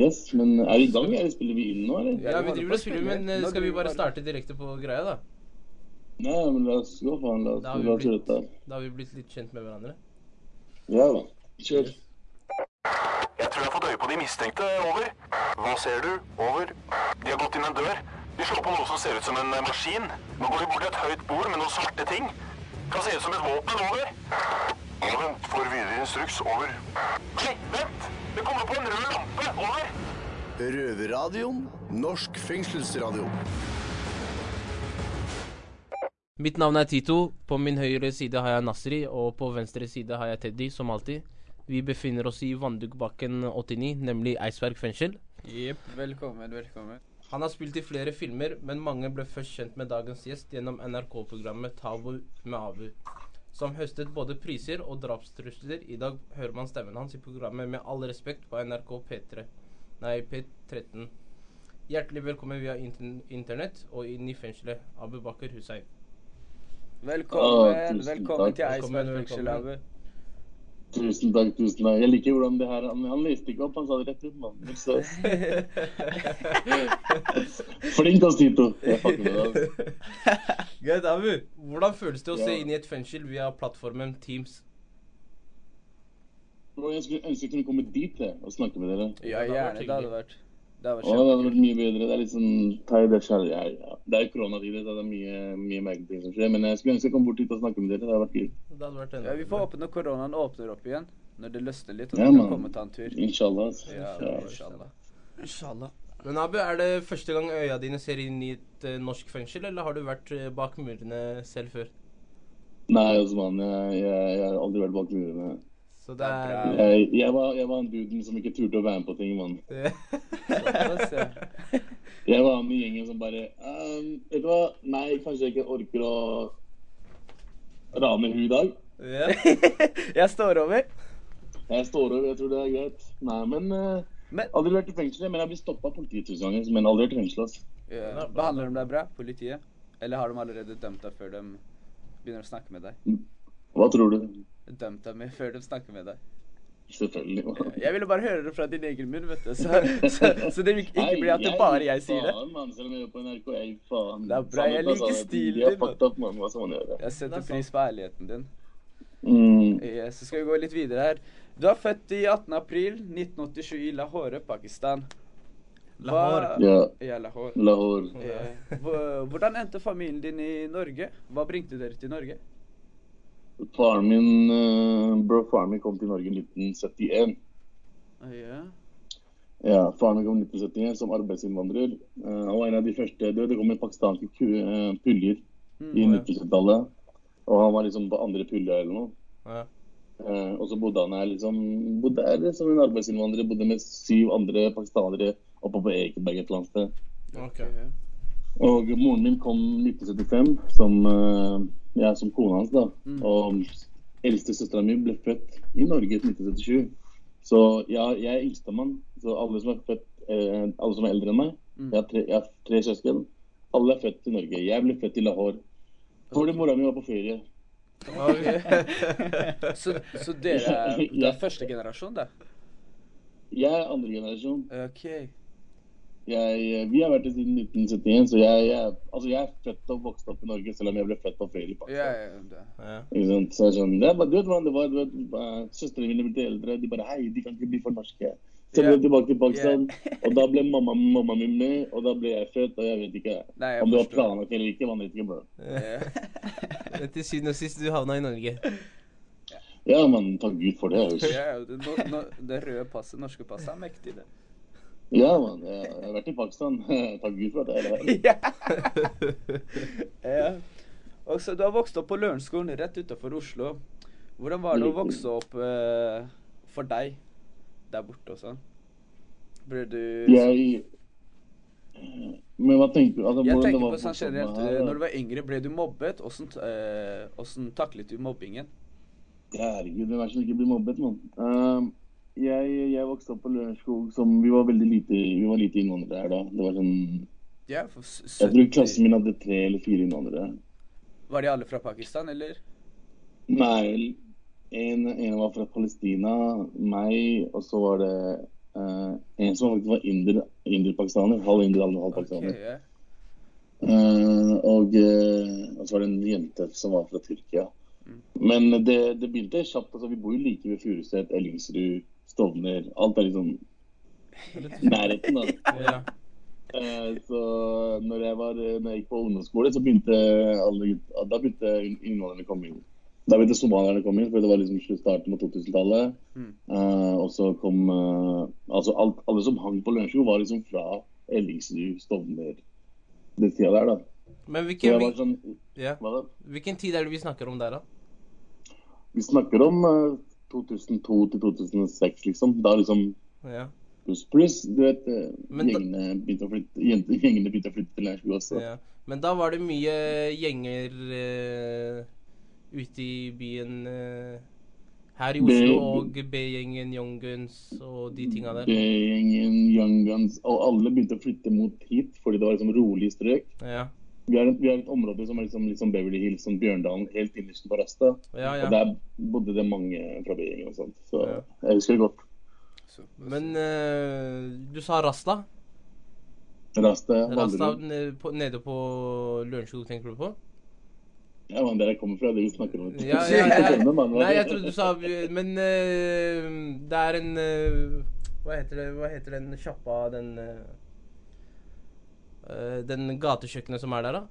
Yes, men er vi i gang, eller spiller vi inn nå, eller? Ja, Ja, vi driver og spiller, men eh, skal vi bare starte direkte på greia, da? Nei, men la oss gå, faen. La oss, Da har la oss gjøre blitt- dette. Da har vi blitt litt kjent med hverandre. Ja da. Kjør. Jeg tror jeg har fått øye på de mistenkte. Over. Hva ser du? Over. De har gått inn en dør. De slår på noe som ser ut som en eh, maskin. Nå går de bort til et høyt bord med noen svarte ting. Kan se ut som et våpen. Over. Ja, vent. Får videre instruks. Over. Nei, vent! Det kommer på en rød lampe. Over. Røverradioen. Norsk fengselsradio. Mitt navn er Tito. På min høyre side har jeg Nasri, og på venstre side har jeg Teddy, som alltid. Vi befinner oss i Vanndugbakken 89, nemlig Eidsberg fengsel. Jepp, velkommen, velkommen. Han har spilt i flere filmer, men mange ble først kjent med dagens gjest gjennom NRK-programmet Tabu med Abu, som høstet både priser og drapstrusler. I dag hører man stemmen hans i programmet Med all respekt på NRK P3, nei P13. Hjertelig velkommen via internett og inn i fengselet, Abu Bakar Hussein. Velkommen, Å, velkommen takk. til Eidsberg fengsel. Abu. Tusen takk, tusen takk. Jeg liker hvordan det her Han, han leste ikke opp, han sa det rett ut, mann. Flink av Tito. Jeg fucker med deg. Greit, Abu. Hvordan føles det å se inn i et fengsel via plattformen Teams? Bro, Jeg skulle ønske jeg kunne komme dit jeg, og snakke med dere. Ja, det hadde vært gjerne. Det hadde vært Det hadde Å, det hadde vært vært mye bedre. Det er litt sånn ta det selv. Ja, ja. Det er koronatider, så det er mye, mye merkelige ting som skjer. Men jeg skulle ønske jeg kom bort hit og snakke med dere. Det hadde vært gøy. Det hadde vært Ja, Vi får håpe når koronaen åpner opp igjen, når det løsner litt, og Ja, vi kan komme og ta en tur. Inshallah. Ja, Ja. inshallah. Inshallah. Men Abu, er det første gang øya dine ser inn i et uh, norsk fengsel, eller har du vært uh, bak murene selv før? Nei, altså, mann. Jeg, jeg, jeg har aldri vært bak murene. Så det er Jeg, jeg, var, jeg var en duden som ikke turte å være med på ting, mann. Jeg var med i gjengen som bare um, Vet du hva? Nei, kanskje jeg ikke orker å rane hun i dag. Ja. Jeg står over. Jeg står over, jeg tror det er greit. Nei, men eh, Men Aldri vært i fengsel, men jeg har blitt stoppa av politiet tusen ganger. Men aldri vært i fengsel. altså. ja, behandler de deg bra, politiet? Eller har de allerede dømt deg før de begynner å snakke med deg? Hva tror du? Dømt deg med før de snakker med deg? Selvfølgelig. Man. Jeg ville bare høre det fra din egen munn, vet du. Så, så, så det ikke Nei, blir at det bare jeg sier det. Faen, mann. Selv om jeg er på NRK, jeg faen. Det er bra, jeg liker altså. stilen din, fucked up, mann. Hva skal man gjøre? Jeg setter er pris på ærligheten din. Mm. Yes, så skal vi gå litt videre her. Du er født i 18. april 1987 i Lahore, Pakistan. Hva- Lahore. Ja. Ja, Lahore. Lahore. Ja. Hvordan endte familien din i Norge? Hva bringte dere til Norge? Faren min, bro, faren min kom til Norge i 1971. Ah, Ja. Ja, faren min kom i 1971 som arbeidsinnvandrer. Eh, Han var en av de første Det det kom en pakistanske eh, puljer Mm. i Å, ja. 90-tallet. Og han var liksom på andre pulja eller noe. Ja. Eh, og så bodde han her liksom Bodde her som en arbeidsinnvandrer. Bodde med syv andre pakistanere oppe på Ekeberg et eller annet sted. Okay. Og moren min kom 1975 som, eh, ja, som kona hans, da. Mm. Og eldste søstera mi ble født i Norge i 1977. Så ja, jeg er yngstemann. Så alle som er født, eh, alle som er eldre enn meg Mm. Jeg har tre, jeg har tre søsken. Alle er født i Norge. Jeg ble født i Lahore. Fordi mora mi var på ferie. Så, så dere er, Ja. er første generasjon, da? Jeg er andre generasjon. OK. Jeg, vi har vært her siden 1971, så jeg, jeg, altså jeg er født og vokst opp i Norge, selv om jeg ble født på ferie. i Pakistan. Ja, ja. Ja. Ikke sant? Så jeg sånn, det er bare, du vet hvordan det var, du vet, Søstrene mine ble eldre, de bare Hei, de kan ikke bli for norske. Så ble jeg tilbake til Pakistan, og da ble mamma, mamma min med, og da ble jeg født, og jeg vet ikke Nei, jeg om det var planlagt eller ikke. Man vet ikke, bro. Ja. Til syvende og sist, du havna i Norge. Ja, men takk Gud for det. altså. Ja, det, no, no, det røde passet, norske passet, er mektig, det. Ja, mann. Jeg, jeg har vært i Pakistan. takk Gud for at jeg er her. ja. ja. Og så Du har vokst opp på Lørenskolen rett utenfor Oslo. Hvordan var det å vokse opp eh, for deg der borte også? sånn? Du Jeg Men hva tenker du? Altså, Jeg tenker var på sånn generelt, her, eh, Når du var yngre, ble du mobbet? Åssen uh, taklet du mobbingen? Herregud, det er verst å ikke bli mobbet, mann? Uh, jeg, jeg vokste opp på Lørenskog som Vi var veldig lite, vi var lite innvandrere her da. Det var sånn Ja, Jeg tror klassen min hadde tre eller fire innvandrere. Var de alle fra Pakistan, eller? Nei, en, en var fra Palestina, meg, og så var det uh, en som faktisk var inder, inder-pakistaner. Halv inder, halv halv Okay, pakistaner. ja. Eh, og, eh, og så var det en jente som var fra Tyrkia. Men det, det begynte kjapt. altså Vi bor jo like ved Furuset, Ellingsrud, Stovner. Alt er liksom nærheten, da. Ja. Eh, så når jeg, var, når jeg gikk på ungdomsskole, så begynte alle da begynte innvandrerne å komme inn. Da begynte somalierne å komme inn, for det var liksom starten på 2000-tallet. Mm. Uh, og så kom eh, Altså alt, alle som hang på Lørenskog, var liksom fra Ellingsrud, Stovner Den tida der, da. Men hvilken, sånn ja. Hvilken tid er det vi snakker om der, da? Vi snakker om uh, 2002 til 2006, liksom. Da liksom Ja. pluss, pluss. Du vet, eh, gjengene begynte å flytte, gjengene begynte å flytte til Lørenskog også. ja. Men da var det mye gjenger eh, ute i byen eh, her i B- Oslo, og B-gjengen, Young Guns og de tinga der. B-gjengen, Young Guns, og alle begynte å flytte mot hit fordi det var liksom rolig strøk. Ja. Vi har, vi har et område som er liksom, liksom Beverly Hills, som Bjørndalen, helt innerst på Rasta. Ja, Og der bodde det mange fra B-gjengen og sånt. Så Ja. jeg husker det godt. Men uh, du sa Rasta. Rasta, Rasta nede på Lørenskog, tenker du på? Ja, men der jeg kommer fra, det vi snakker om. Ja, ja, hva Nei, jeg trodde du sa Men uh, det er en uh, Hva heter det Hva heter den sjappa, den eh, Den gatekjøkkenet som er der, da?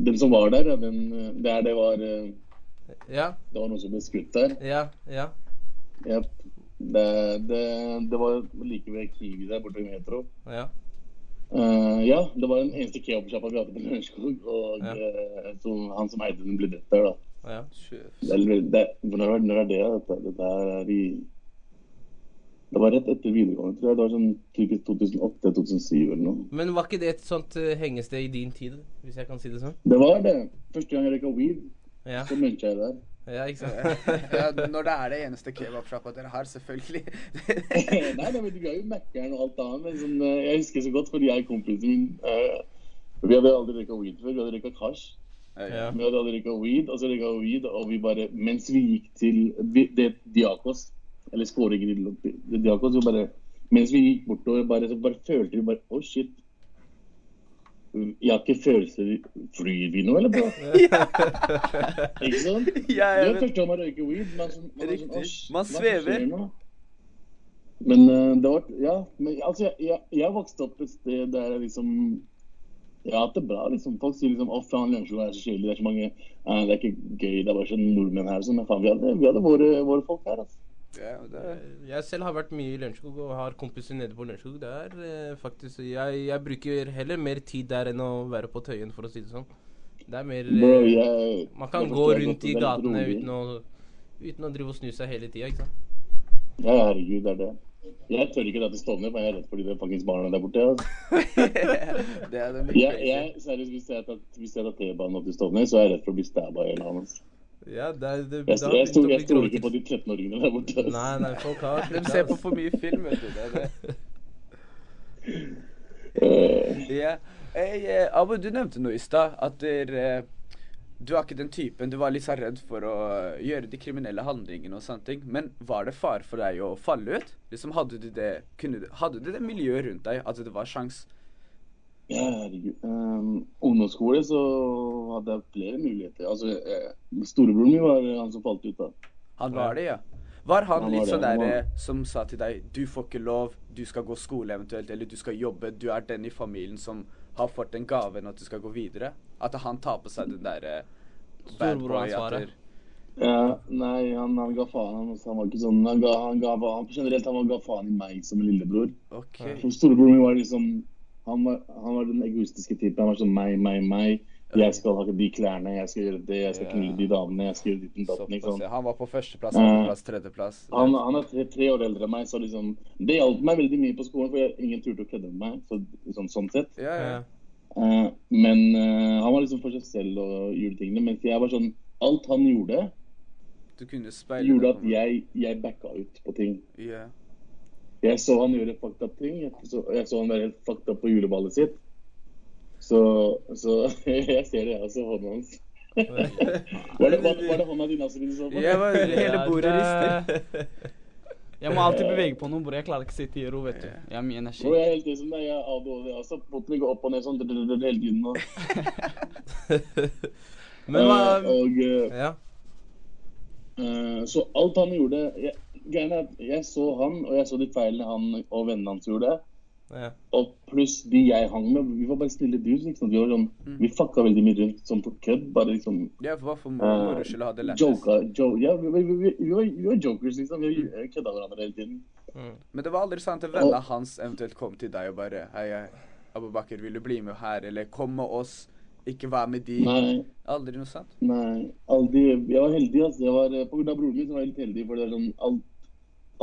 Den som var der, ja, den, det der det var Ja, Det var noen som ble skutt der. ja, ja. Yep. Det, det, det var like ved Kiwi der borte ved Metro. ja. Eh, ja, det var den eneste kebabsjappa vi hadde på Lørenskog. Og Ja. eh, så han som eide den, ble drept der, da. ja. Det det, når, når er det? Dette, dette er i Det var rett etter videregående, tror jeg. Det var sånn typisk 2008-2007 eller noe. Men var ikke det et sånt uh, hengested i din tid, hvis jeg kan si det sånn? Det var det. Første gang jeg røyka weed, Ja, så muncha jeg der. Ja ikke sant? ja, når det er det eneste kebabsjappa dere har, selvfølgelig. Nei, nei, men vi har jo Mækkern og alt annet. Men sånn, eh, jeg husker så godt, fordi jeg og kompisen min uh, Vi hadde aldri røyka weed før. Vi hadde røyka hasj. Ja. Vi hadde aldri røyka weed, og så røyka vi weed, og vi bare Mens vi gikk til vi, det Diakos, eller Skåregrill det Diakos, så bare Mens vi gikk bortover, bare, så bare følte vi bare Å, shit. Jeg har ikke følelser Flyr vi nå, eller, bro? Ikke sant? Ja, Det er første gang man røyker weed. Man, sånn- man, sånn, Riktig. Man svever.» Men uh, det var Ja, men altså, jeg, jeg vokste opp et sted der jeg liksom Jeg har hatt det bra, liksom. Folk sier liksom 'Å, faen, Lørenskog er så kjedelig. Det er så mange uh, Det er ikke gøy. Det er bare sånn nordmenn her sånn. Men faen, vi hadde, vi hadde våre, våre folk her, altså. Ja, Jeg selv har vært mye i Lørenskog og har kompiser nede på Lørenskog. Det er eh, faktisk jeg, jeg bruker heller mer tid der enn å være på Tøyen, for å si det sånn. Det er mer Bro, eh, jeg, Man kan gå rundt i gatene uten å, uten å drive og snu seg hele tida, ikke sant. Ja, herregud, det er det. Jeg tør ikke dra til Stovner, for jeg er redd for de fuckings barna der borte. Altså. det er det Jeg, jeg, seriøst, hvis jeg tar, hvis jeg tar T-banen opp til Stovner, så er jeg redd for å bli stabba i hele landet. Altså. Ja, det, det, Jeg, det jeg, jeg stoler grådig. ikke på de 13-åringene der borte. Altså. Nei, nei, folk har De ser på for mye film, vet du. Det er det. Eh, Ja. Hey, eh, Abu, du nevnte noe i stad. At der, eh, du er ikke den typen Du var litt så redd for å gjøre de kriminelle handlingene og sånne ting. Men var det fare for deg å falle ut? Liksom Hadde du det kunne Hadde du det miljøet rundt deg at det var sjans? Ja, herregud. Um, ungdomsskole så hadde jeg flere muligheter. Altså, eh, Storebroren min var han som falt ut, da. Han var det, ja. Var han Han litt sånn der var- eh, som sa til deg Du får ikke lov, du skal gå skole eventuelt, eller du skal jobbe. Du er den i familien som har fått den gaven at du skal gå videre. At han tar på seg den derre bad Storebroransvaret. Ja, nei, han, han ga faen. Han, han var ikke sånn Han ga, han ga han, generelt han ga faen i meg som en lillebror. Okay. For Storebroren min var liksom han var, han var den egoistiske typen. Han var sånn meg, meg, meg. Jeg skal ha de klærne, jeg skal gjøre det, jeg skal knulle de damene, jeg skal gjøre ditt og ikke Såpass. Han var på førsteplass, Eh, andreplass, tredjeplass. Han, han er tre, tre år eldre enn meg, så liksom Det hjalp meg veldig mye på skolen, for jeg, ingen turte å kødde med meg. Så, sånn, sånn sett. Ja, ja. Eh, men uh, han var liksom for seg selv og gjorde tingene. Mens jeg var sånn Alt han gjorde, gjorde at jeg, jeg backa ut på ting. Ja. Jeg så han gjøre fucked up ting. Jeg så, jeg så han være helt fucked up på juleballet sitt. Så, så jeg ser det, jeg også, hånda hans. var, det, var, var det hånda di, Nasrin? Ja, hele bordet det- rister. Jeg må alltid bevege på noe, bror. Jeg klarer ikke å sitte i ro, vet du. Jeg har mye energi. Bro, jeg er helt det som deg. Jeg er ADHD. Altså, Potten går opp og ned sånn hele tiden. Og, Men hva Eh, og uh, Ja. uh, Så alt han gjorde jeg, jeg så han, og jeg så de feilene han og vennene hans gjorde. ja. Og pluss de jeg hang med. Vi var bare snille dudes. Liksom. Vi, sånn, Mm. vi fucka veldig mye rundt sånn på kødd. Bare liksom Ja, for må eh, moro skyld ha det lettest? joka, jo, ja, vi, vi, vi, var, vi var jokers, liksom. Vi kødda hverandre hele tiden. Men det var aldri sånn at vennene hans eventuelt kom til deg og bare Hei, hei, Abu Bakar, vil du bli med her? Eller kom med oss. Ikke være med de. Nei, Aldri noe sånt? nei, aldri Jeg var heldig, altså. Jeg var, på grunn av broren min så var jeg litt heldig. For det er sånn alt,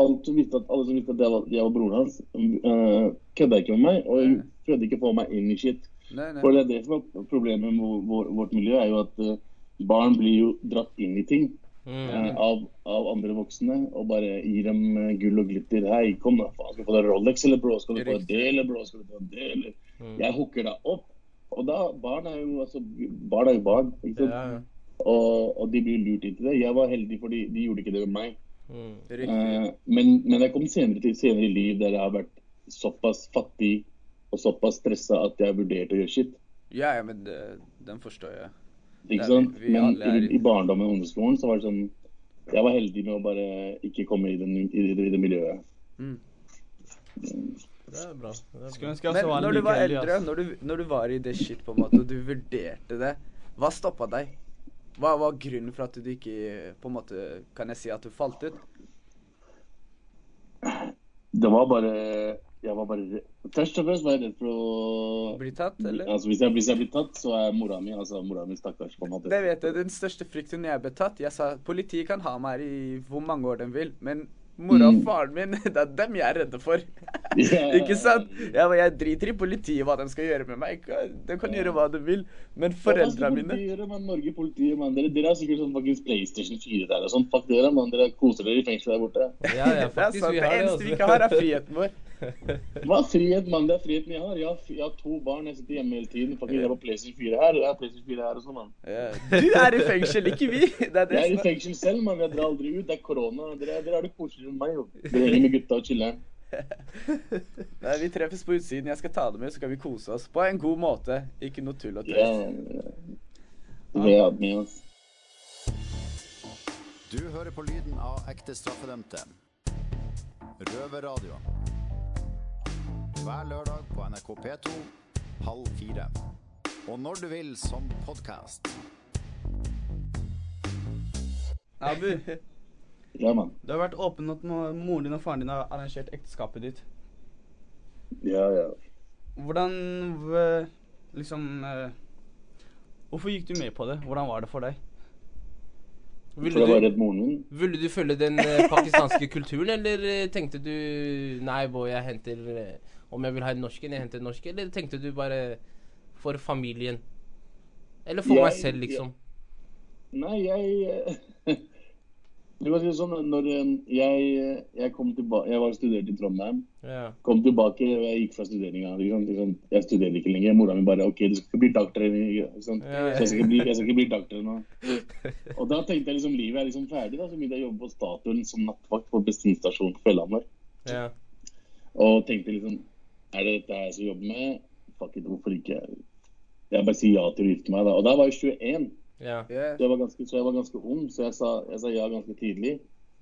alt som visste at, Alle som visste at jeg var, jeg var broren hans, uh, kødda ikke med meg. Og Nei. prøvde ikke å få meg inn i shit. Nei, nei. For det er det som er problemet med vår, vår, vårt miljø, er jo at uh, barn blir jo dratt inn i ting. Mm. eh, av, av andre voksne og bare gir dem eh, gull og glitter. Hei, kom da, faen, skal du få deg Rolex, eller bro? Skal du få deg det, eller bro? Skal du få det, eller? Mm. Jeg hooker deg opp. Og da, barn er jo altså, barn er jo barn, ikke sant? Ja, ja. Og, og de blir lurt inn til det. Jeg var heldig, fordi de gjorde ikke det med meg. Mm. Riktig. Eh, men, men jeg kom senere til senere i liv der jeg har vært såpass fattig og såpass stressa at jeg vurderte å gjøre shit. Ja, ja, men det, den forstår jeg. Ikke sant? vi- vi Men er i, i- barndommen og ungdomsskolen så var det sånn Jeg var heldig med å bare ikke komme i, den, i, det, i det miljøet. Mm. Det er bra. Det er Skulle bra. ønske jeg Men når du var eldre, når du, når du var i det shit på en måte, og du vurderte det, hva stoppa deg? Hva var grunnen for at du ikke på en måte, kan jeg si at du falt ut? Det var bare Jeg var bare Først og fremst var jeg redd for å Bli tatt, eller? Altså, hvis jeg, hvis jeg blir tatt, så er mora mi altså mora mi stakkars, på en måte. Det vet jeg. Den største frykten jeg ble tatt Jeg sa politiet kan ha meg her i hvor mange år de vil, men mora og Mm. faren min, det er dem jeg er redde for. Ikke sant? Jeg, jeg driter i politiet, hva de skal gjøre med meg. De kan gjøre hva de vil. Men foreldrene mine Politiet, man, Norge politiet, man. Dere, dere har sikkert sånn fuckings PlayStation 4 der og sånn. Fuck dere, man. Dere koser dere i fengselet der borte. Ja, ja, Det er sant. Det eneste vi ikke har, er friheten vår. Hva er frihet, mann? Det er friheten jeg har. Jeg har, jeg har to barn. Jeg sitter hjemme hele tiden. Faktisk, jeg har PlayStation 4 her, jeg har PlayStation 4 her og sånn, mann. Ja. Du er i fengsel, ikke vi. Det er det Jeg er i fengsel selv, mann. Jeg drar aldri ut. Det er korona. Dere, dere har det koseligere enn meg, jo. Dere henger med gutta og chiller'n. Nei, Vi treffes på utsiden. Jeg skal ta det med, så kan vi kose oss. På en god måte. Ikke noe tull og Ja. tøys. Med oss. Du hører på lyden av ekte straffedømte. Røverradio. Hver lørdag på NRK P2 halv fire. Og når du vil som podkast. Abu, Ja, mann. du har vært åpen at mo- moren din og faren din har arrangert ekteskapet ditt. Ja, ja. Hvordan v- liksom eh, Hvorfor gikk du med på det? Hvordan var det for deg? For Ville jeg var du, redd moren min. ville du følge den eh, pakistanske kulturen, eller eh, tenkte du Nei, boy, jeg henter eh, Om jeg vil ha en norsk en, jeg henter en norsk. Eller tenkte du bare for familien? Eller for meg selv, liksom? Nei, jeg Du kan si det sånn, når eh, jeg, jeg kom tilbake Jeg var studert i Trondheim. Ja. Kom tilbake, og jeg gikk fra studeringa. Liksom, liksom, jeg studerer ikke lenger. Mora mi bare OK, du skal ikke bli doktor. Liksom. Ja, ja. Så jeg skal ikke bli, jeg skal ikke bli doktor nå. Og da tenkte jeg liksom livet er liksom ferdig. da, Så begynte jeg å jobbe på Statoil som nattvakt på bensinstasjonen på Fjellhamar. ja. Og tenkte liksom Er det dette jeg skal jobbe med? Fuck it, hvorfor ikke? Jeg bare sier ja til å gifte meg, da. Og da var jeg 21. ja. Ja. Så jeg var ganske, så jeg var ganske ung, så jeg sa, jeg sa ja ganske tidlig.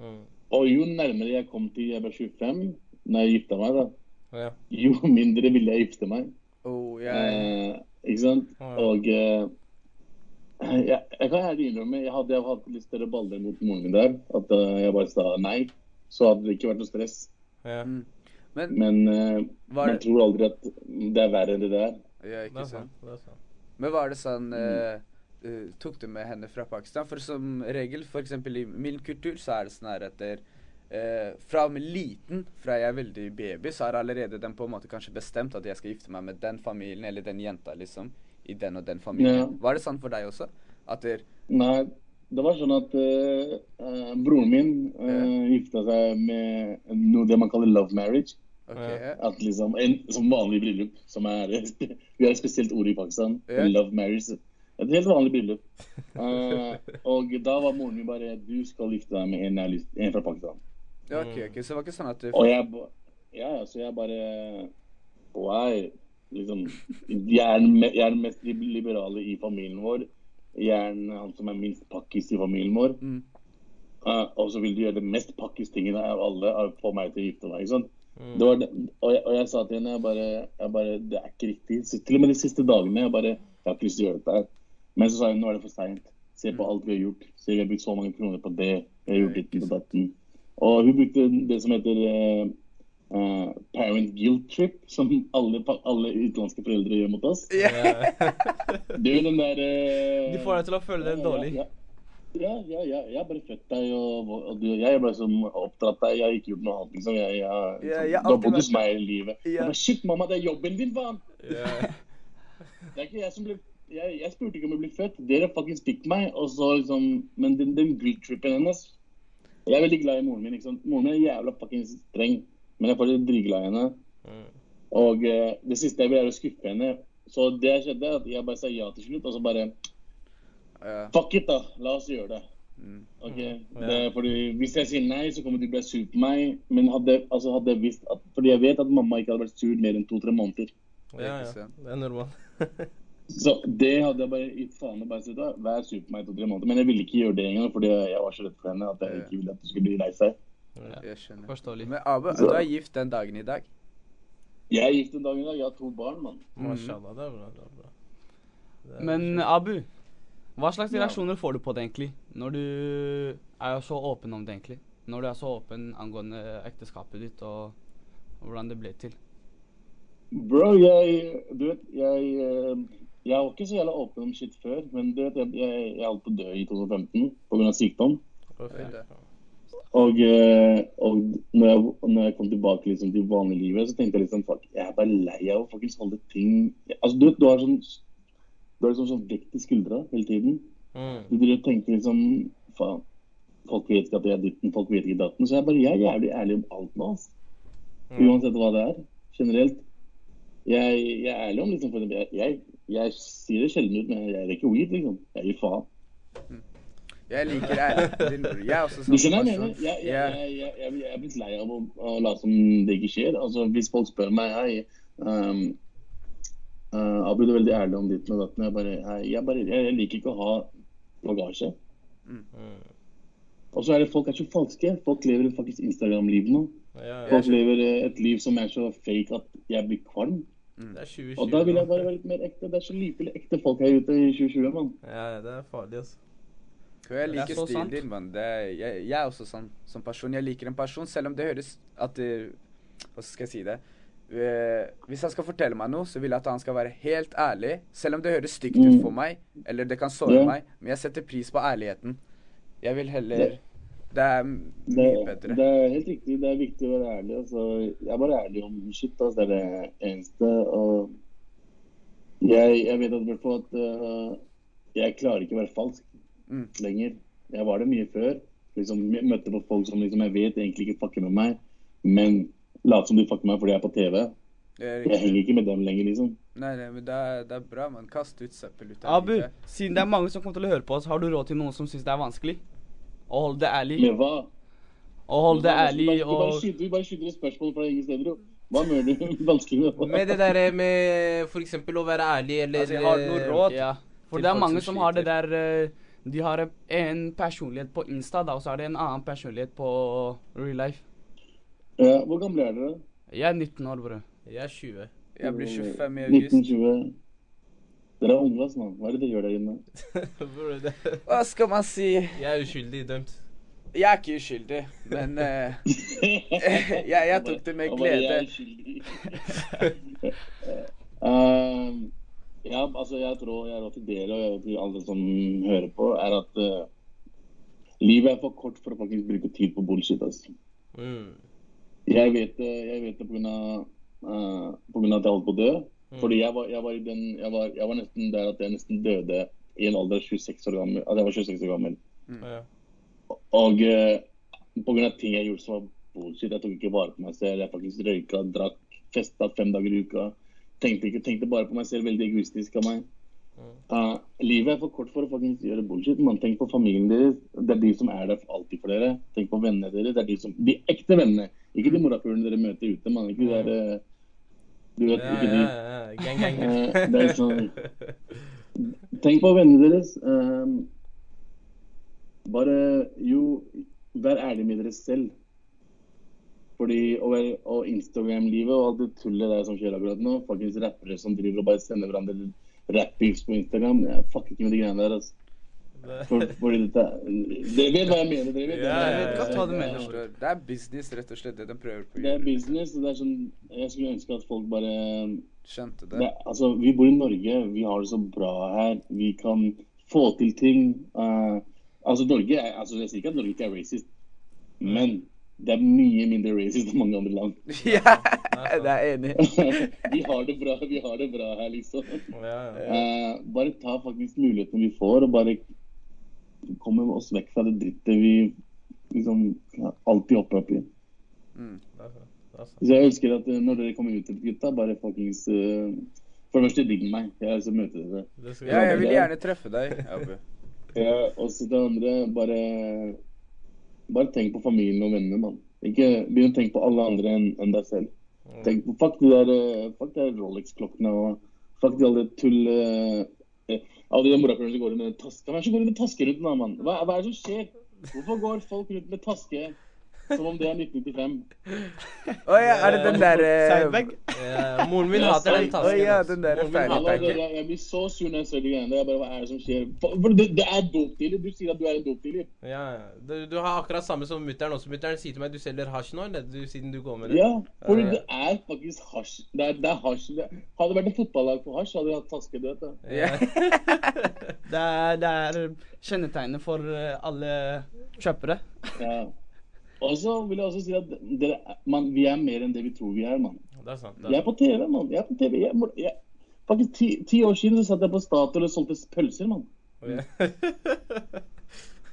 Mm. Og jo nærmere jeg kom til jeg ble 25, når jeg gifta meg, da, ja. jo mindre ville jeg gifte meg. Oh, yeah. Eh, ikke sant? Ja. Og eh, jeg, jeg kan ærlig innrømme, jeg hadde jeg hatt litt større baller mot moren min der. At uh, jeg bare sa nei. Så hadde det ikke vært noe stress. ja. Men Men uh, man det tror aldri at det er verre enn det der. ja, Det ikke er sant. er sant. Men var det sånn eh, uh, Tok du med henne fra Pakistan? For som regel, f.eks. i min kultur, så er det sånn her eh, fra med liten, fra jeg er veldig baby, så har allerede den på en måte kanskje bestemt at jeg skal gifte meg med den familien eller den jenta, liksom. I den og den familien. Ja. Var det sånn for deg også? At der, Nei, det var sånn at eh, eh, broren min uh, gifta seg med noe det man kaller love marriage. OK, Ja. At liksom, en, Som vanlig bryllup. Som er, vi har et spesielt ord i Pakistan. Yeah. Love marriage. Et helt vanlig bryllup. Uh, og da var moren min bare Du skal gifte deg med en, en fra Pakistan. Ja, ok, ok, Så det var ikke sånn at du Og jeg Ja, ja, så jeg bare Why? Liksom Jeg er den, jeg er den mest liberale i familien vår. Jeg er den, han som er minst pakkis i familien vår. Mm. Uh, og så vil du gjøre det mest pakkis tingene av alle få meg til å gifte meg. ikke sant? Mm. Det var det, og, jeg, og jeg sa til henne jeg bare, jeg bare Det er ikke riktig. Så til og med de siste dagene jeg bare Jeg har ikke lyst til å gjøre dette her. Men så sa hun nå er det for seint. Se på alt vi har gjort. Se, vi har brukt så mange kroner på det. Vi har gjort ditten på datten. Og hun brukte det som heter eh, uh, parent guilt trip, som alle, alle utenlandske foreldre gjør mot oss. Yeah. Det er jo den der uh, De får deg til å føle deg dårlig. Ja, ja, ja, ja, jeg har bare født deg, og, og du, jeg har bare som oppdratt deg. Jeg har ikke gjort noe annet, liksom. Jeg, jeg, Ja, jeg har du har bodd hos meg hele livet. Ja. Jeg bare, Shit, mamma, det er jobben din, faen! Ja. Det er ikke jeg som ble jeg, jeg spurte ikke om jeg ble født. Dere fucking fikk meg. Og så liksom Men den, den guilt-trippen hennes Jeg er veldig glad i moren min. sant? Moren min er jævla fucking streng, men jeg er fortsatt dritglad i henne. Mm. Og eh, det siste jeg vil, er å skuffe henne. Så det skjedde, at jeg bare sa ja til slutt, og så bare Ja. Fuck it, da. La oss gjøre det. Mm. Ok, Ja. det, fordi Hvis jeg sier nei, så kommer du til å bli sur på meg. Men hadde, altså, hadde jeg visst at, Fordi jeg vet at mamma ikke hadde vært sur mer enn to-tre måneder. ja, ja. Det er normalt. Så det hadde jeg bare gitt faen i. Vær sur på meg i to-tre måneder. Men jeg ville ikke gjøre det engang, fordi jeg var så redd for henne at jeg ikke ville at du skulle bli lei seg. Jeg skjønner. Forståelig. Men Abu, du er gift den dagen i dag? Jeg er gift den dagen i dag. Jeg har to barn, mann. Mm. det er bra. Det er bra. Det er Men. Abu, hva slags Ja. reaksjoner får du på det egentlig? Når du er så åpen om det egentlig? Når du er så åpen angående ekteskapet ditt og hvordan det ble til? Bro, jeg Du vet, jeg eh, Jeg var ikke så jævla åpen om shit før, men du vet, jeg, jeg, jeg holdt på å dø i 2015 pga. sykdom. Og, eh, og når, jeg, når jeg kom tilbake liksom, til vanliglivet, så tenkte jeg liksom fuck, jeg er bare lei av å faktisk holde ting Altså, du vet, du har sånn Du har liksom sånn vekt i skuldra hele tiden. Mm. Du driver og tenker liksom Faen, folk vet ikke at jeg er ditten, folk vet ikke datten. Så jeg bare, jeg er jævlig ærlig om alt nå, altså. Mm. Uansett hva det er. Generelt. Jeg, jeg er ærlig om liksom for jeg, jeg, jeg sier det sjelden ut, men jeg er ikke weed, liksom. Jeg gir faen. Jeg liker ærligheten din. Jeg er også Du sånn skjønner jeg mener? Jeg, jeg, jeg, jeg, jeg, jeg er blitt lei av å, å late som det ikke skjer. Altså, Hvis folk spør meg hei, um, uh, Abid er veldig ærlig om ditt og datten. Jeg, bare, jeg, bare, jeg, jeg liker ikke å ha bagasje. Mm. Og så er det folk er så falske. Folk lever faktisk Instagram-liv nå. Ja, ja. Folk lever eh, et liv som er så fake at jeg blir kvalm. Det er 2020. Og da vil jeg bare være litt mer ekte. Det er så lite ekte folk her ute i 2020, mann. Ja, det er farlig, altså. Hør, jeg liker stilen din, mann. Det Jeg, jeg er også sånn som person. Jeg liker en person, selv om det høres at det, Hva skal jeg si det? Eh, Hvis han skal fortelle meg noe, så vil jeg at han skal være helt ærlig. Selv om det høres stygt ut Mm. for meg, eller det kan såre meg. Men jeg setter pris på ærligheten. Jeg vil heller Det- Det er mye bedre. det er helt riktig. Det er viktig å være ærlig. Altså, jeg er bare ærlig om shit. Altså, det er det eneste. Og jeg, jeg vet at, at uh, jeg klarer ikke å være falsk Mm. lenger. Jeg var det mye før. Liksom, jeg møtte på folk som liksom, jeg vet egentlig ikke fucker med meg, men later som du fucker meg fordi jeg er på TV. Det er Jeg henger ikke med dem lenger, liksom. Nei, nei, men det er, det er bra, man. Kast ut søppel ut av Abu, siden det er mange som kommer til å høre på oss, har du råd til noen som syns det er vanskelig? Å holde det ærlig? Med hva? Å holde det ærlig og vi bare skyter et spørsmål fra ingen steder, jo. Hva mener du vanskelig med det? Med det der med for eksempel å være ærlig, eller Altså, jeg har noe eh, råd. Ja. For det er mange som som har det der eh, De har en personlighet på Insta, da, og så har de en annen personlighet på real life. Ja, hvor gamle er dere? Jeg er 19 år, bror. Jeg er 20. Jeg blir 25 i august. 1920. Dere er unge, ass, mann. Hva er det dere gjør der inne? Bror, det- Hva skal man si? jeg er uskyldig dømt. Jeg er ikke uskyldig, men uh, jeg, jeg tok det med glede. um, ja, altså, jeg tror jeg råd til dere og til alle som hører på, er at uh, livet er for kort for å faktisk bruke tid på bullshit. Altså. Mm. Jeg vet det, jeg vet det på grunn av, eh, på grunn av at jeg holdt på å dø. Fordi jeg var, jeg, var i den, jeg, var, jeg var nesten der at jeg nesten døde i en alder av 26 år gammel. At jeg var 26 år gammel. Mm. Og uh, på grunn av ting jeg gjorde som var bullshit. Jeg tok ikke vare på meg selv. Jeg faktisk røyka, drakk, festa fem dager i uka. Tenkte, ikke, tenkte bare på meg selv, veldig egoistisk av meg. Uh, livet er for kort for å faktisk gjøre bullshit. Man tenker på familien deres. Det er de som er der for alltid for dere. Tenk på vennene deres. Det er de, som, de ekte vennene. Ikke de morapulene dere møter ute. mann. Ikke de der, eh, du vet, ikke de. ja. ja, Gang, gang. Eh, det er sånn Tenk på vennene deres. Um, bare jo Vær ærlig med dere selv. Fordi og, og Instagram-livet og alt det tullet der som skjer akkurat nå, faktisk rappere som driver og bare sender hverandre rappings på Instagram, jeg fucker ikke med de greiene der. altså. For, fordi dette Dere vet hva jeg mener? dere vet Ja, jeg vet godt hva du mener. Det er business, rett og slett, det de prøver på. Det er business. og det er sånn, Jeg skulle ønske at folk bare Skjønte det, det. altså, Vi bor i Norge, vi har det så bra her. Vi kan få til ting. Uh, altså, Norge er, altså, Jeg sier ikke at Norge ikke er racist, men det er mye mindre racist enn mange andre land. Ja, det er jeg enig. vi har det bra vi har det bra her, liksom. Ja, ja. Uh, bare ta faktisk mulighetene vi får, og bare komme oss vekk fra det drittet vi liksom alltid hopper opp i. Mm. Det er. Det er. Så jeg ønsker at eh, når dere kommer ut til gutta, bare fuckings uh, For det første, digg meg. Jeg har lyst til å møte dere. Ja, jeg vil gjerne treffe deg. Ja, og så det andre, bare Bare tenk på familien og vennene, mann. Ikke begynn å tenke på alle andre enn en deg selv. Tenk på Fuck de der, eh, fuck de Rolex-klokkene og fuck de alle tull eh, Alle de morapulerne som går rundt med er taske? Hva, hva er det som skjer? Hvorfor går folk rundt med taske som om det er 1995? Å ja, er det den der eh, Sidebag? Ja, moren min hater den Å tasken. ja, den der er min ferdig hater jeg, jeg blir så sur når jeg ser de greiene der. Hva er det som skjer? For, det, det er dopdealer. Du sier at du er en dopdealer. Ja, ja. Du, du har akkurat samme som mutter'n også. Mutter'n sier til meg du selger hasj nå, eller? Du, siden du går med det. Ja, for det er faktisk hasj. Det er, det er hasj. Det, hadde det vært et fotballag på hasj, hadde de hatt taske. Du vet det. Ja. Det er, det er kjennetegnet for eh, alle kjøpere. Ja. Og så vil jeg også si at dere, er- man, vi er mer enn det vi tror vi er, mann. Jeg er på TV, mann. Jeg er på TV. Jeg, jeg, faktisk ti, ti år siden så satt jeg på Statoil og solgte pølser, mann.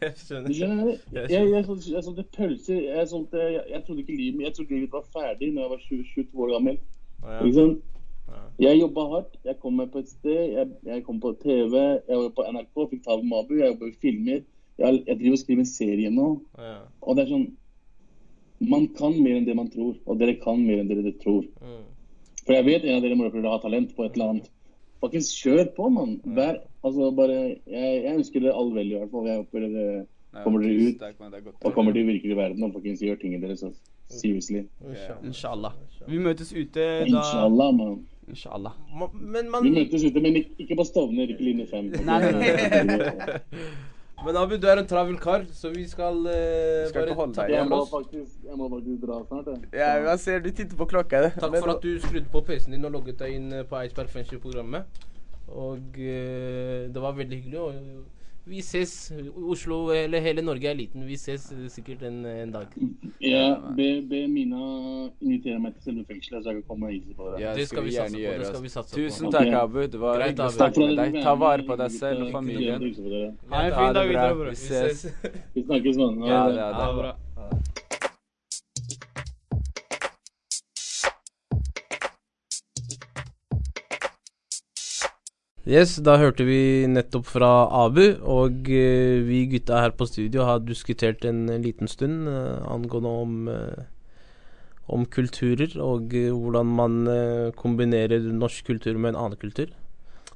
Jeg skjønner. Jeg Jeg, jeg, solgte, pølser. Jeg, solgte, jeg, trodde ikke livet Jeg trodde livet var ferdig når jeg var 20, 22 år gammel. Ja. Ikke sant? Ja. Jeg jobba hardt. Jeg kom meg på et sted. Jeg, kom på TV. Jeg var på NRK, fikk ta med Mabu. Jeg jobber i filmer. Jeg, jeg driver og skriver en serie nå. Ja. Og det er sånn Man kan mer enn det man tror. Og dere kan mer enn dere tror. Mm. For jeg vet en av dere morapulere har talent på et eller annet. Faktisk kjør på, mann. Vær Altså bare Jeg, jeg ønsker dere all vel, i hvert fall. Jeg håper dere Kommer dere ut? og kommer til virkelig verden og faktisk gjør tingene deres. Altså. Seriously. Inshallah. Inshallah. Vi møtes ute da Inshallah, mann. Inshallah. Ma- Men man Vi møtes ute, men ikke, ikke på Stovner, ikke linje 5. Nei, nei, nei. Men Abu, du er en travel kar, så vi skal uh, Skal bare holde deg hjemme. Jeg må faktisk, jeg må faktisk dra snart, jeg. Ja, jeg ser du titter på klokka? det. Takk for at du skrudde på PC-en din og logget deg inn på Eidsberg fengsel-programmet. Og uh, det var veldig hyggelig. Og vi ses. Oslo, eller hele Norge er liten. Vi ses sikkert en, en dag. Ja, be, be Mina invitere meg til selve fengselet, så jeg kan komme og hilse på dere. Ja, Det skal vi gjerne på, det gjøre, skal vi satse på. Tusen Ok. takk, Abu. Det var Greit, hyggelig å snakke med deg. Ta vare på deg selv og familien. på. Ha en fin dag videre, bror. Vi ses. Vi snakkes, mann. Ha Ja, det. er det Yes, da hørte vi nettopp fra Abu, og uh, vi gutta her på studio har diskutert en liten stund uh, angående om, uh, om kulturer, og hvordan man kombinerer norsk kultur med en annen kultur.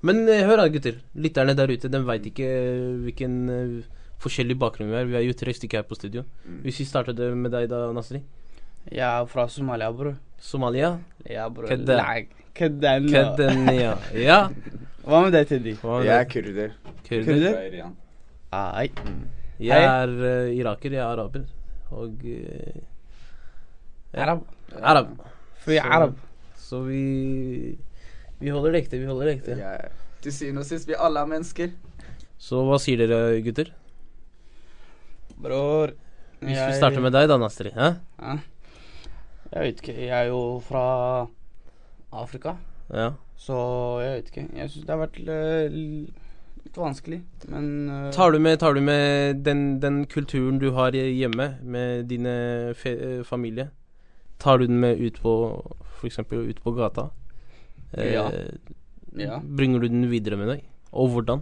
Men hør da, gutter. Lytterne der ute, de veit ikke hvilken forskjellig bakgrunn vi har. Vi er jo tre stykker her på studio. Hvis vi starter det med deg da, Nasri. Jeg er fra Somalia, bror. Somalia. Ja, bror. Kødda. Nei, Kødden. Kedenia. Ja. Hva med deg, Teddy? Jeg er kurder. Kurder. Kurder? Fra Iran. Ai. Jeg er uh, iraker, jeg er araber. Og uh. Arab. Arab. For jeg er arab. Så vi Vi holder det ekte, vi holder det ekte. Ja. Til syvende og sist, vi alle er mennesker. Så hva sier dere, gutter? Bror. Hvis vi starter med deg, da, Nastri. Hæ? Ja. Jeg vet ikke. Jeg er jo fra Afrika, Ja. så jeg vet ikke. Jeg syns det har vært eh, litt vanskelig, men uh, Tar du med, tar du med den, den kulturen du har hjemme, med dine eh, familie? Tar du den med ut på f.eks. ut på gata? Eh, Ja. Ja. Bringer du den videre med deg? Og hvordan?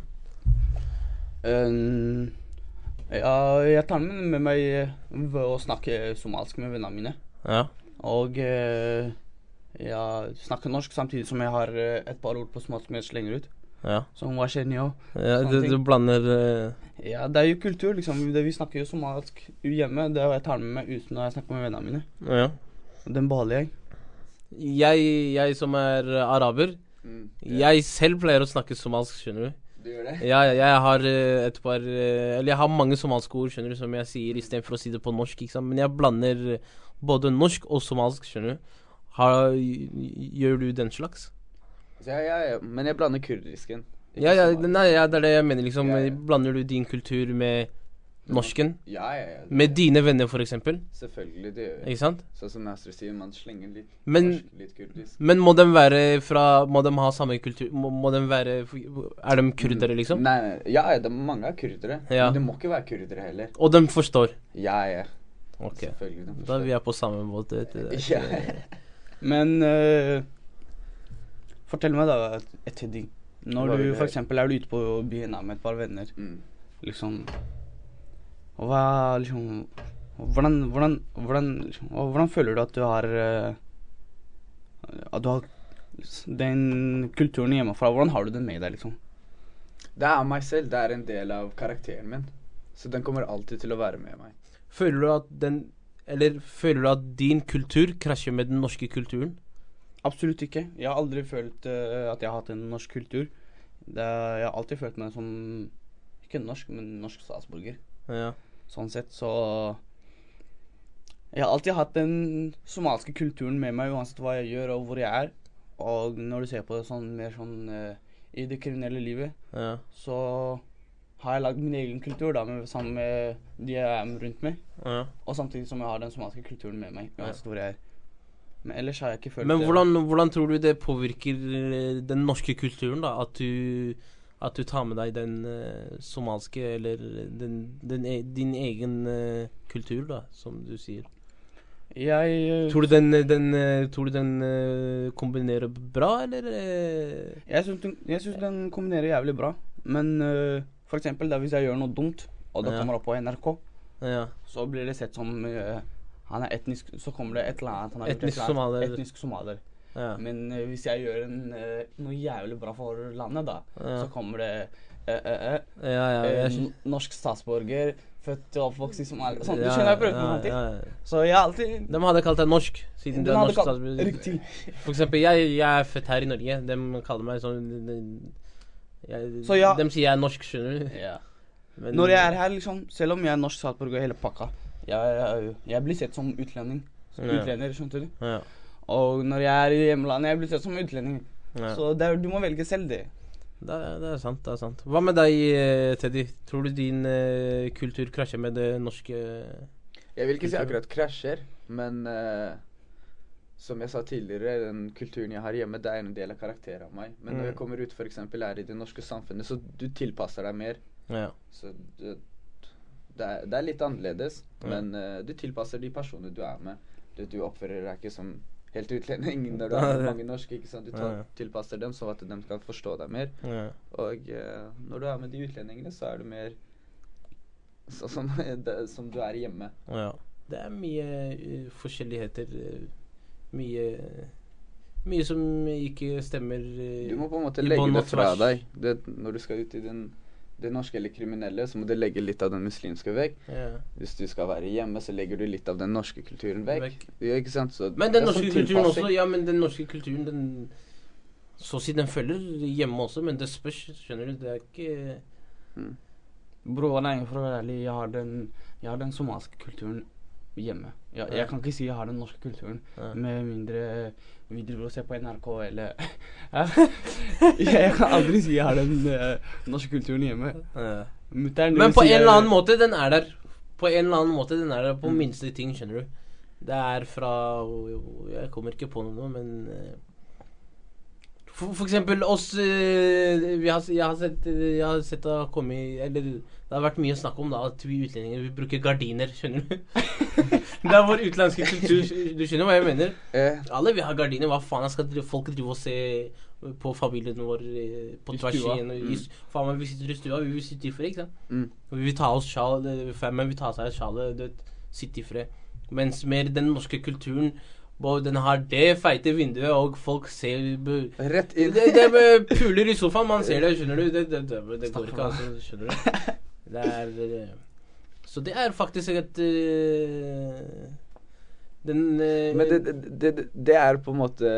Uh, ja, jeg tar den med meg ved å snakke somalisk med vennene mine. Ja. Og eh, jeg snakker norsk samtidig som jeg har eh, et par ord på smått som jeg slenger ut. Ja. Som hva skjer nå? ja du, du blander uh... Ja, det er jo kultur, liksom. Det, vi snakker jo somalisk hjemme. Det jeg tar med meg ut når jeg snakker med vennene mine. Ja. Den beholder jeg. Jeg, jeg som er araber, Mm. jeg selv pleier å snakke somalisk, skjønner du. Du gjør det? Ja, ja, jeg har eh, et par Eller jeg har mange somaliske ord, skjønner du, som jeg sier istedenfor å si det på norsk, ikke sant. Men jeg blander både norsk og somalisk, skjønner du. Har, gjør du den slags? Ja, ja, ja. Men jeg blander kurdisken. Ja, ja, nei, ja, det er det jeg mener, liksom. Ja. Blander du din kultur med norsken? Ja, ja, ja. Med dine venner, for eksempel? Selvfølgelig, det gjør jeg. Ikke sant? Sånn som Nasser sier, man slenger litt Men- norsk, litt kurdisk. Men må de være fra Må de ha samme kultur? Må, må de være Er de kurdere, liksom? Nei, nei, ja, er mange er kurdere. Men de må ikke være kurdere heller. Og de forstår? Ja, ja. Ok. Selvfølgelig. de forstår. Da vi er på samme måte. Det, det, Det Men uh, fortell meg, da, Teddy. Når du f.eks. er ute på byen med et par venner, Mm. liksom Hva liksom Hvordan, hvordan, hvordan, liksom, hvordan føler du at du har eh, At du har den kulturen hjemmefra? Hvordan har du den med deg, liksom? Det er meg selv. Det er en del av karakteren min. Så den kommer alltid til å være med meg. Føler du at den Eller føler du at din kultur krasjer med den norske kulturen? Absolutt ikke. Jeg har aldri følt uh, at jeg har hatt en norsk kultur. Det, jeg har alltid følt meg som Ikke norsk, men norsk statsborger. Ja. Sånn sett, så Jeg har alltid hatt den somaliske kulturen med meg uansett hva jeg gjør og hvor jeg er. Og når du ser på det sånn mer sånn uh, i det kriminelle livet, ja. så har jeg lagd min egen kultur da, med, sammen med de jeg er rundt meg. ja. Og samtidig som jeg har den somaliske kulturen med meg uansett hvor jeg er. Men ellers har jeg ikke følt Men hvordan, hvordan tror du det påvirker eh, den norske kulturen, da? At du, at du tar med deg den uh, somalske, eller den, den, e- din egen uh, kultur, da, som du sier? Jeg uh, Tror du den, den, tror du den kombinerer bra, eller? Jeg syns den, kombinerer jævlig bra. Men for eksempel da hvis jeg gjør noe dumt, og det Ja. kommer opp på NRK, Ja. så blir det sett som uh, han er etnisk Så kommer det et eller annet han har Etnisk annet- somalier. Etnisk somalier. ja. Men uh, hvis jeg gjør en, uh, noe jævlig bra for landet, da, så kommer det norsk statsborger, født og oppvokst i Somalia. Sånn, du skjønner jeg prøver komme til? Så jeg alltid De hadde kalt deg norsk, siden du er norsk statsborger. Riktig. For eksempel, jeg, jeg er født her i Norge. De kaller meg sånn jeg, Så ja- De sier jeg er norsk, skjønner du. Ja. Men- Når jeg er her, liksom, selv om jeg er norsk statsborger og hele pakka, jeg, jeg, jeg blir sett som utlending. Som Ja. utlender, skjønte du? Ja, Og når jeg er i hjemlandet, jeg blir sett som utlending. ja. Så det er, du må velge selv det. Det, er, det er sant. det er sant Hva med deg, eh, Teddy? Tror du din uh, kultur krasjer med det norske Jeg vil ikke si akkurat krasjer, men eh, som jeg sa tidligere, den kulturen jeg har hjemme, det er en del av karakteren av meg. Men når Mm. jeg kommer ut f.eks. er i det norske samfunnet, så du tilpasser deg mer. Ja. Så det, det, er, det er litt annerledes, Ja. men uh, du tilpasser de personene du er med. Du, du oppfører deg ikke som helt utlending når du er med mange norske. ikke sant? Du tar, Ja, ja. tilpasser dem sånn at de kan forstå deg mer. ja. Og uh, når du er med de utlendingene, så er du mer sånn som, som du er hjemme. ja. Det er mye uh, forskjelligheter. Eh, mye Mye som ikke stemmer. i Du må på en måte legge det fra deg. Det, når du skal ut i den, det norske eller kriminelle, så må du legge litt av den muslimske vekk. Ja. Hvis du skal være hjemme, så legger du litt av den norske kulturen vekk. Vekk. Ja, ikke sant? Så Men den er norske sånn kulturen tilpassing. også, ja, men den norske kulturen, den Så å si den følger hjemme også, men det spørs, skjønner du. Det er ikke Bro, nei, for å være ærlig, jeg har den, jeg har den somaliske kulturen hjemme. Jeg, Ja. jeg kan ikke si jeg har den norske kulturen, med mindre vi driver og ser på NRK eller Jeg kan aldri si jeg har den uh, norske kulturen hjemme. Men på en eller annen måte, den er der. På en eller annen måte, den er der på Mm. minste ting, skjønner du. Det er fra Jeg kommer ikke på noe, men eh, For, for eksempel oss eh, vi har, Jeg har sett eh, Jeg har sett det har kommet Eller det har vært mye snakk om da at vi utlendinger vi bruker gardiner, skjønner du? det er vår utenlandske kultur. Du skjønner hva jeg mener? Eh, Alle vil ha gardiner. Hva faen skal folk drive og se på familien vår eh, på I tvers igjen? og Faen meg, vi sitter i stua, vi vil sitte i fred, ikke sant? Mm. Vi vil ta oss sjal, men vi tar seg et sjal, du vet, sitte i fred. Mens mer den norske kulturen den har det feite vinduet, og folk ser rett inn. det med puler i sofaen, man ser det, skjønner du? Det, det, det, det går ikke, altså. Skjønner du? Det er eh, Så det er faktisk et eh, Den eh, Men det, det, det, det er på en måte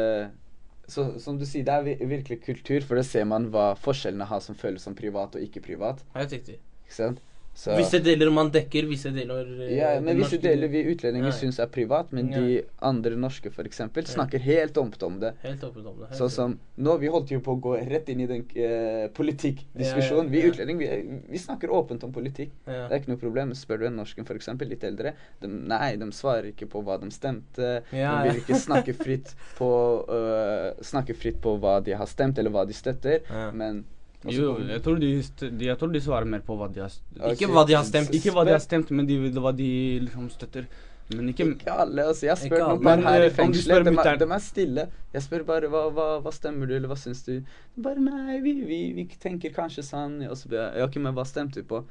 så, Som du sier, det er virkelig kultur, for da ser man hva forskjellene har som føles som privat og ikke privat. Helt riktig. Ikke sant? Så, Visse deler man dekker, visse deler eh, ja, men visse deler vi utlendinger Ja, syns er privat, men Ja. de andre norske f.eks. snakker helt åpent om det. Helt åpent om det. Sånn som Nå, vi holdt jo på å gå rett inn i den eh, politikkdiskusjonen. Vi utlendinger, vi, vi snakker åpent om politikk. Det er ikke noe problem. Spør du en norsken f.eks., litt eldre, de, nei, de svarer ikke på hva de stemte. De vil ikke snakke fritt på uh, Snakke fritt på hva de har stemt, eller hva de støtter. Men Jo, jeg tror de, de, jeg tror de svarer mer på hva de har st- Okay. Ikke hva de har stemt. Ikke hva de har stemt, men de, hva de liksom støtter. Men ikke Ikke alle. altså Jeg spør noen bare her i eh, fengselet. De, er- de er stille. Jeg spør bare hva, hva, hva stemmer du, eller hva syns du? Bare nei, vi, vi, vi tenker kanskje sånn. Og så blir jeg ok, men hva stemte du på?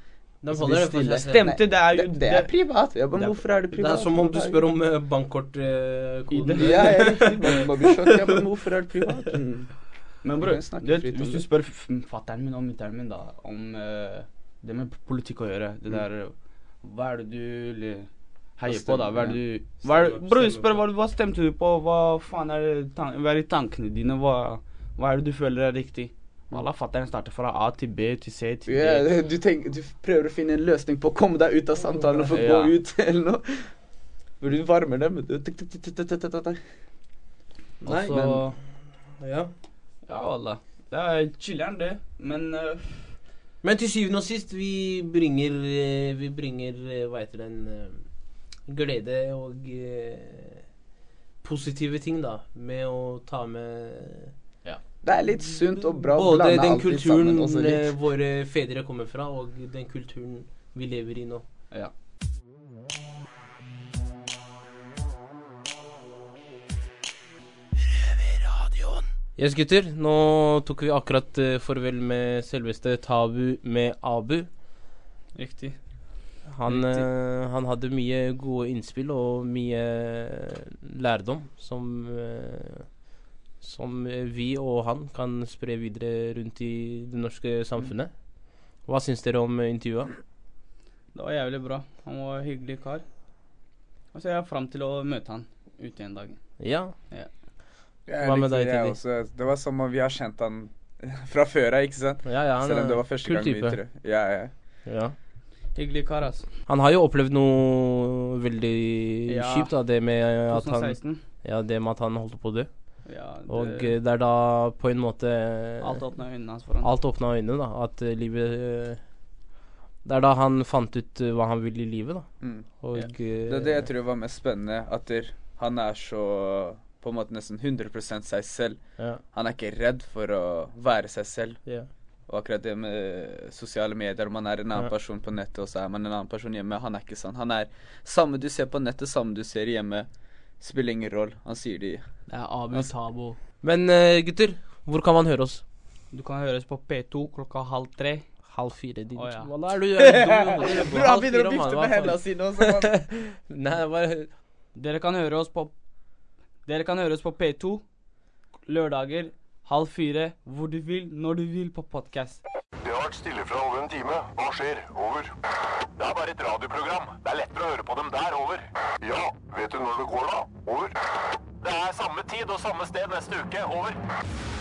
De de. Stemte, det er jo Det, det er privat. Ja, men hvorfor er det privat? Det er som om du spør om uh, bankkortkoden. Uh, Ja, ja, riktig. Man, man blir sjokk. Ja, men hvorfor er det privat? Men bror, du vet, hvis du spør fatter'n min og mutter'n min da om uh, det med politikk å gjøre, det Mm. der Hva er det du heier på, da? Hva er det du hva er, Bror, spør hva, hva stemte du på? Hva faen er det hva er i tankene dine? Hva, hva er det du føler er riktig? Alla fatter'n starter fra A til B til C til D. Yeah, du, tenker, du prøver å finne en løsning på å komme deg ut av samtalen og få Ja. gå ut eller noe. Hvor du varmer dem. Nei, Altså, Ja. Ja, walla. Det er chiller'n, det. Men uh, Men til syvende og sist, vi bringer eh, Vi bringer eh, Hva heter den Glede og uh, positive ting, da. Med å ta med Det er litt sunt og bra å både blande den alt kulturen sammen våre fedre kommer fra, og den kulturen vi lever i nå. ja. Yes, gutter. Nå tok vi akkurat uh, farvel med selveste Tabu med Abu. Riktig. Han, Riktig. Uh, han hadde mye gode innspill og mye lærdom som uh, Som eh, vi og han kan spre videre rundt i det norske samfunnet. Hva syns dere om eh, intervjuet? Det var jævlig bra. Han var en hyggelig kar. Og så er jeg fram til å møte han ute en dag. Ja. Ja. Jeg Hva med deg, også. Det var som om vi har kjent han fra før av, ikke sant? ja, ja han Selv om det var første gang vi tror. Ja, ja. Ja. Hyggelig kar, altså. Han har jo opplevd noe veldig Ja. kjipt, da. Det med at han Ja, det med at han holdt på å dø. Ja, det, Og det er da på en måte alt åpna øynene hans for han. Alt åpna øynene, da. At livet eh, Det er da han fant ut eh, hva han vil i livet, da. Mm. Og Ja. eh, Det er det jeg tror var mest spennende. At der, han er så på en måte nesten 100 seg selv. ja, Han er ikke redd for å være seg selv. ja. Og akkurat det med sosiale medier, man er en annen Ja. person på nettet, og så er man en annen person hjemme. Han er ikke sånn. Han er samme du ser på nettet, samme du ser hjemme. Spiller ingen rolle. Han sier de Det er Abu Tabo. Men uh, gutter, hvor kan man høre oss? Du kan høres på P2 klokka halv tre. Halv fire, din oh, ja. Hva er du? Bror, han begynner å vifte med hendene sine også. Nei, bare Dere kan høre oss på Dere kan høre oss på P2 lørdager halv fire, hvor du vil, når du vil, på podkast. Det har vært stille fra over en time. Hva skjer? Over. Det er bare et radioprogram. Det er lettere å høre på dem der. Over. Ja, vet du når det går da? Over. Det er samme tid og samme sted neste uke. Over.